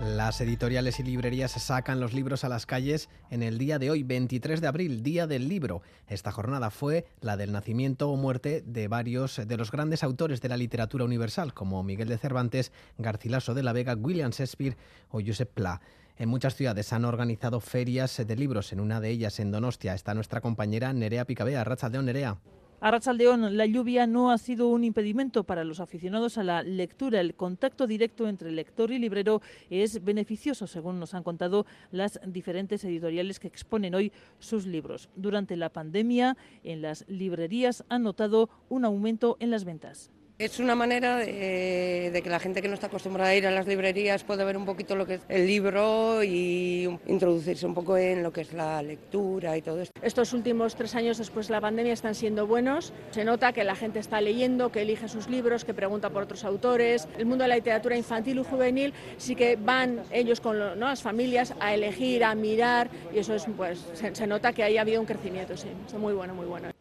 Las editoriales y librerías sacan los libros a las calles en el día de hoy, 23 de abril, Día del Libro. Esta jornada fue la del nacimiento o muerte de varios de los grandes autores de la literatura universal, como Miguel de Cervantes, Garcilaso de la Vega, William Shakespeare o Josep Pla. En muchas ciudades han organizado ferias de libros. En una de ellas, en Donostia, está nuestra compañera Nerea Picabea. Rachaldeón, Nerea. A la lluvia no ha sido un impedimento para los aficionados a la lectura. El contacto directo entre lector y librero es beneficioso, según nos han contado las diferentes editoriales que exponen hoy sus libros. Durante la pandemia, en las librerías han notado un aumento en las ventas. Es una manera de, que la gente que no está acostumbrada a ir a las librerías pueda ver un poquito lo que es el libro y introducirse un poco en lo que es la lectura y todo esto. Estos últimos tres años después de la pandemia están siendo buenos. Se nota que la gente está leyendo, que elige sus libros, que pregunta por otros autores. El mundo de la literatura infantil y juvenil sí que van ellos con las familias a elegir, a mirar y eso es, pues, se, se nota que ahí ha habido un crecimiento, sí. Es muy bueno, muy bueno.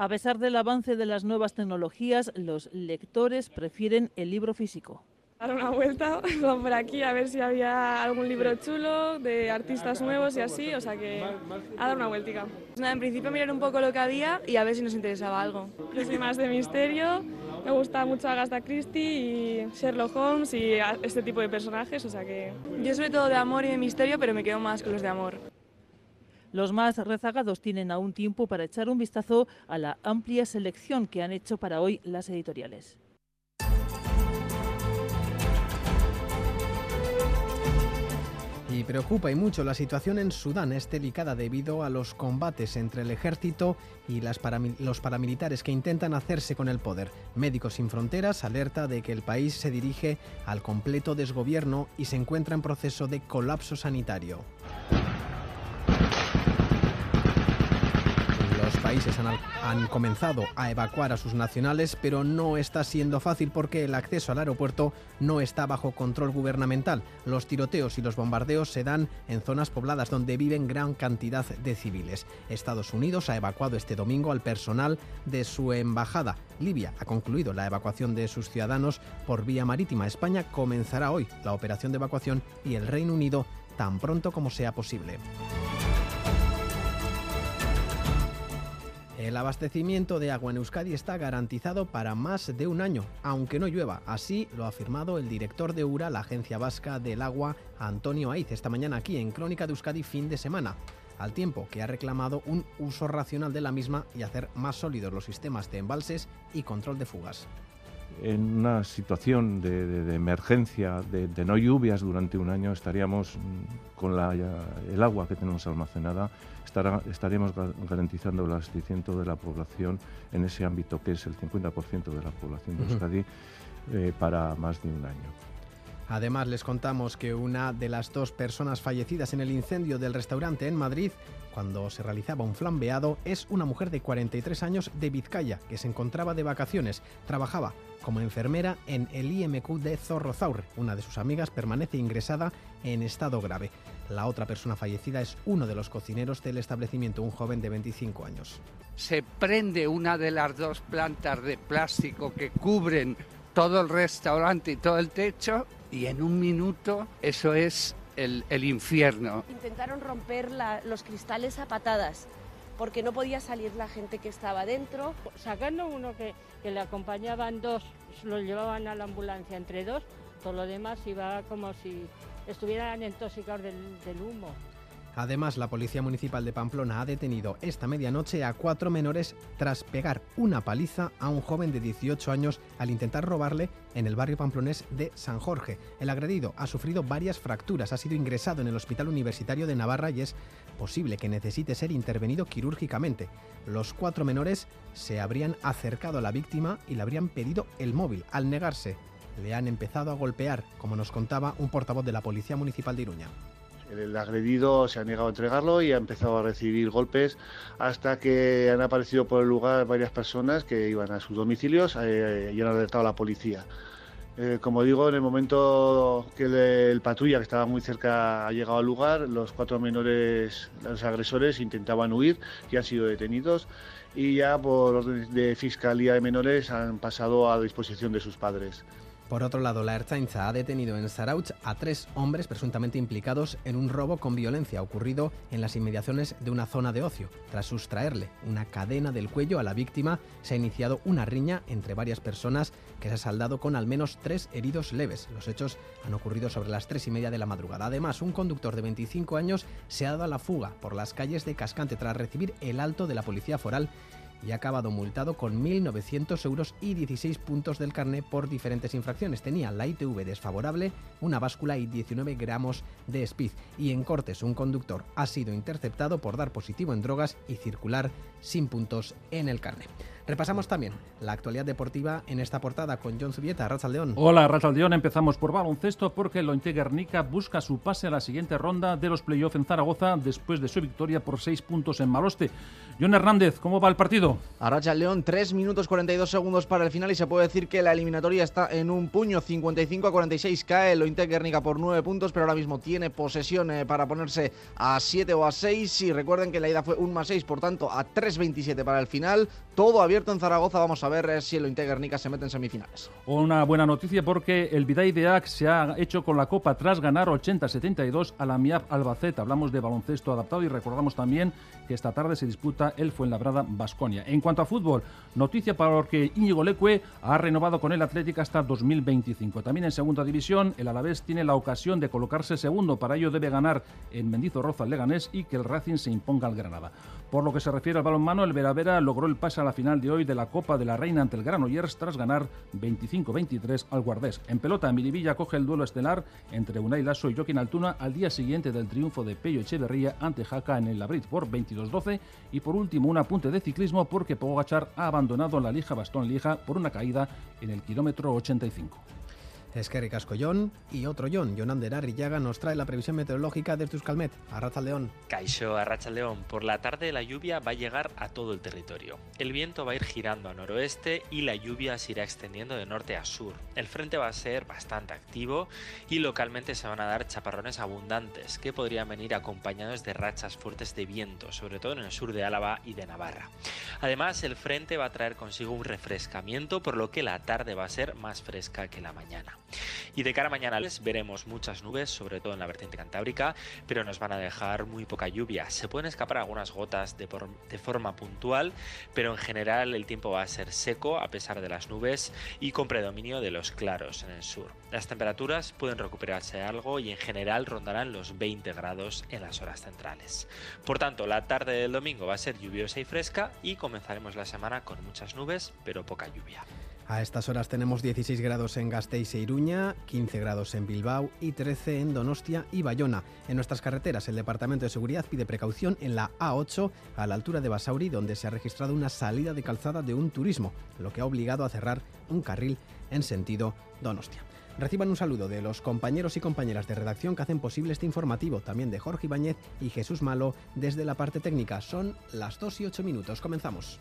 A pesar del avance de las nuevas tecnologías, los lectores prefieren el libro físico. Dar una vuelta por aquí a ver si había algún libro chulo de artistas nuevos y así, o sea que a dar una vueltica. Nada, en principio mirar un poco lo que había y a ver si nos interesaba algo. Yo soy más de misterio, me gusta mucho Agatha Christie y Sherlock Holmes y este tipo de personajes, o sea que... Yo sobre todo de amor y de misterio, pero me quedo más con los de amor. Los más rezagados tienen aún tiempo para echar un vistazo a la amplia selección que han hecho para hoy las editoriales. Y preocupa y mucho la situación en Sudán. Es delicada debido a los combates entre el ejército y los paramilitares que intentan hacerse con el poder. Médicos Sin Fronteras alerta de que el país se dirige al completo desgobierno y se encuentra en proceso de colapso sanitario. Países han, comenzado a evacuar a sus nacionales, pero no está siendo fácil porque el acceso al aeropuerto no está bajo control gubernamental. Los tiroteos y los bombardeos se dan en zonas pobladas donde viven gran cantidad de civiles. Estados Unidos ha evacuado este domingo al personal de su embajada. Libia ha concluido la evacuación de sus ciudadanos por vía marítima. España comenzará hoy la operación de evacuación y el Reino Unido tan pronto como sea posible. El abastecimiento de agua en Euskadi está garantizado para más de un año, aunque no llueva. Así lo ha afirmado el director de URA, la Agencia Vasca del Agua, Antonio Aiz, esta mañana aquí en Crónica de Euskadi fin de semana al tiempo que ha reclamado un uso racional de la misma y hacer más sólidos los sistemas de embalses y control de fugas. En una situación de, emergencia, de, no lluvias durante un año, estaríamos con el agua que tenemos almacenada estaríamos garantizando el abastecimiento de la población en ese ámbito que es el 50% de la población de Euskadi eh, para más de un año. Además, les contamos que una de las dos personas fallecidas en el incendio del restaurante en Madrid, cuando se realizaba un flambeado, es una mujer de 43 años de Vizcaya, que se encontraba de vacaciones. Trabajaba como enfermera en el IMQ de Zorrozaurre. Una de sus amigas permanece ingresada en estado grave. La otra persona fallecida es uno de los cocineros del establecimiento, un joven de 25 años. Se prende una de las dos plantas de plástico que cubren todo el restaurante y todo el techo y en un minuto eso es el, infierno. Intentaron romper los cristales a patadas porque no podía salir la gente que estaba dentro. Sacando uno que, que le acompañaban dos, lo llevaban a la ambulancia entre dos, todo lo demás iba como si estuvieran intoxicados del, del humo. Además, la Policía Municipal de Pamplona ha detenido esta medianoche a cuatro menores tras pegar una paliza a un joven de 18 años al intentar robarle en el barrio pamplonés de San Jorge. El agredido ha sufrido varias fracturas, ha sido ingresado en el Hospital Universitario de Navarra y es posible que necesite ser intervenido quirúrgicamente. Los cuatro menores se habrían acercado a la víctima y le habrían pedido el móvil. Al negarse, le han empezado a golpear, como nos contaba un portavoz de la Policía Municipal de Iruña. El agredido se ha negado a entregarlo y ha empezado a recibir golpes hasta que han aparecido por el lugar varias personas que iban a sus domicilios eh, y han alertado a la policía. Eh, como digo, en el momento que el, patrulla, que estaba muy cerca, ha llegado al lugar, los cuatro menores, los agresores, intentaban huir y han sido detenidos y ya por orden de Fiscalía de Menores han pasado a disposición de sus padres. Por otro lado, la Ertzaintza ha detenido en Sarauch a tres hombres presuntamente implicados en un robo con violencia ocurrido en las inmediaciones de una zona de ocio. Tras sustraerle una cadena del cuello a la víctima, se ha iniciado una riña entre varias personas que se ha saldado con al menos tres heridos leves. Los hechos han ocurrido sobre las tres y media de la madrugada. Además, un conductor de 25 años se ha dado a la fuga por las calles de Cascante tras recibir el alto de la policía foral y ha acabado multado con 1.900 euros y 16 puntos del carné por diferentes infracciones. Tenía la ITV desfavorable, una báscula y 19 gramos de speed. Y en Cortes, un conductor ha sido interceptado por dar positivo en drogas y circular sin puntos en el carné. Repasamos también la actualidad deportiva en esta portada con John Zubieta, León. Hola, León. Empezamos por baloncesto porque el Ointe Guernica busca su pase a la siguiente ronda de los playoffs en Zaragoza después de su victoria por seis puntos en Maloste. John Hernández, ¿cómo va el partido? León, 3 minutos 42 segundos para el final y se puede decir que la eliminatoria está en un puño. 55 a 46 cae el Ointe Guernica por 9 puntos, pero ahora mismo tiene posesión eh, para ponerse a 7 o a 6. Y recuerden que la ida fue 1 más 6, por tanto a 3.27 para el final. Todo abierto en Zaragoza. Vamos a ver eh, si el Integernica se mete en semifinales. Una buena noticia porque el Vidai de Ax se ha hecho con la Copa tras ganar 80-72 a la MIAP Albacete. Hablamos de baloncesto adaptado y recordamos también que esta tarde se disputa el Fuenlabrada Basconia. En cuanto a fútbol, noticia para que Íñigo Leque ha renovado con el Atlético hasta 2025. También en segunda división, el Alavés tiene la ocasión de colocarse segundo. Para ello debe ganar en Mendizorroza al Leganés y que el Racing se imponga al Granada. Por lo que se refiere al balonmano, el Veravera logró el pase a la final de hoy de la Copa de la Reina ante el Granollers tras ganar 25-23 al Guardés. En pelota, Miribilla coge el duelo estelar entre Unai Lasso y Joaquín Altuna al día siguiente del triunfo de Pello Echeverría ante Jaca en el Labrit por 22-12 y por último un apunte de ciclismo porque Pogachar ha abandonado la Lija Bastón Lija por una caída en el kilómetro 85. Es que y otro John, Jonander Arrillaga, nos trae la previsión meteorológica de Tuscalmet. Arracha León. Caixo, Arracha León. Por la tarde la lluvia va a llegar a todo el territorio. El viento va a ir girando a noroeste y la lluvia se irá extendiendo de norte a sur. El frente va a ser bastante activo y localmente se van a dar chaparrones abundantes que podrían venir acompañados de rachas fuertes de viento, sobre todo en el sur de Álava y de Navarra. Además, el frente va a traer consigo un refrescamiento, por lo que la tarde va a ser más fresca que la mañana. Y de cara a mañana les veremos muchas nubes, sobre todo en la vertiente cantábrica, pero nos van a dejar muy poca lluvia. Se pueden escapar algunas gotas de, de forma puntual, pero en general el tiempo va a ser seco a pesar de las nubes y con predominio de los claros en el sur. Las temperaturas pueden recuperarse algo y en general rondarán los 20 grados en las horas centrales. Por tanto, la tarde del domingo va a ser lluviosa y fresca y comenzaremos la semana con muchas nubes, pero poca lluvia. A estas horas tenemos 16 grados en Gasteiz e Iruña, 15 grados en Bilbao y 13 en Donostia y Bayona. En nuestras carreteras, el Departamento de Seguridad pide precaución en la A8 a la altura de Basauri, donde se ha registrado una salida de calzada de un turismo, lo que ha obligado a cerrar un carril en sentido Donostia. Reciban un saludo de los compañeros y compañeras de redacción que hacen posible este informativo, también de Jorge Ibáñez y Jesús Malo desde la parte técnica. Son las 2 y 8 minutos. Comenzamos.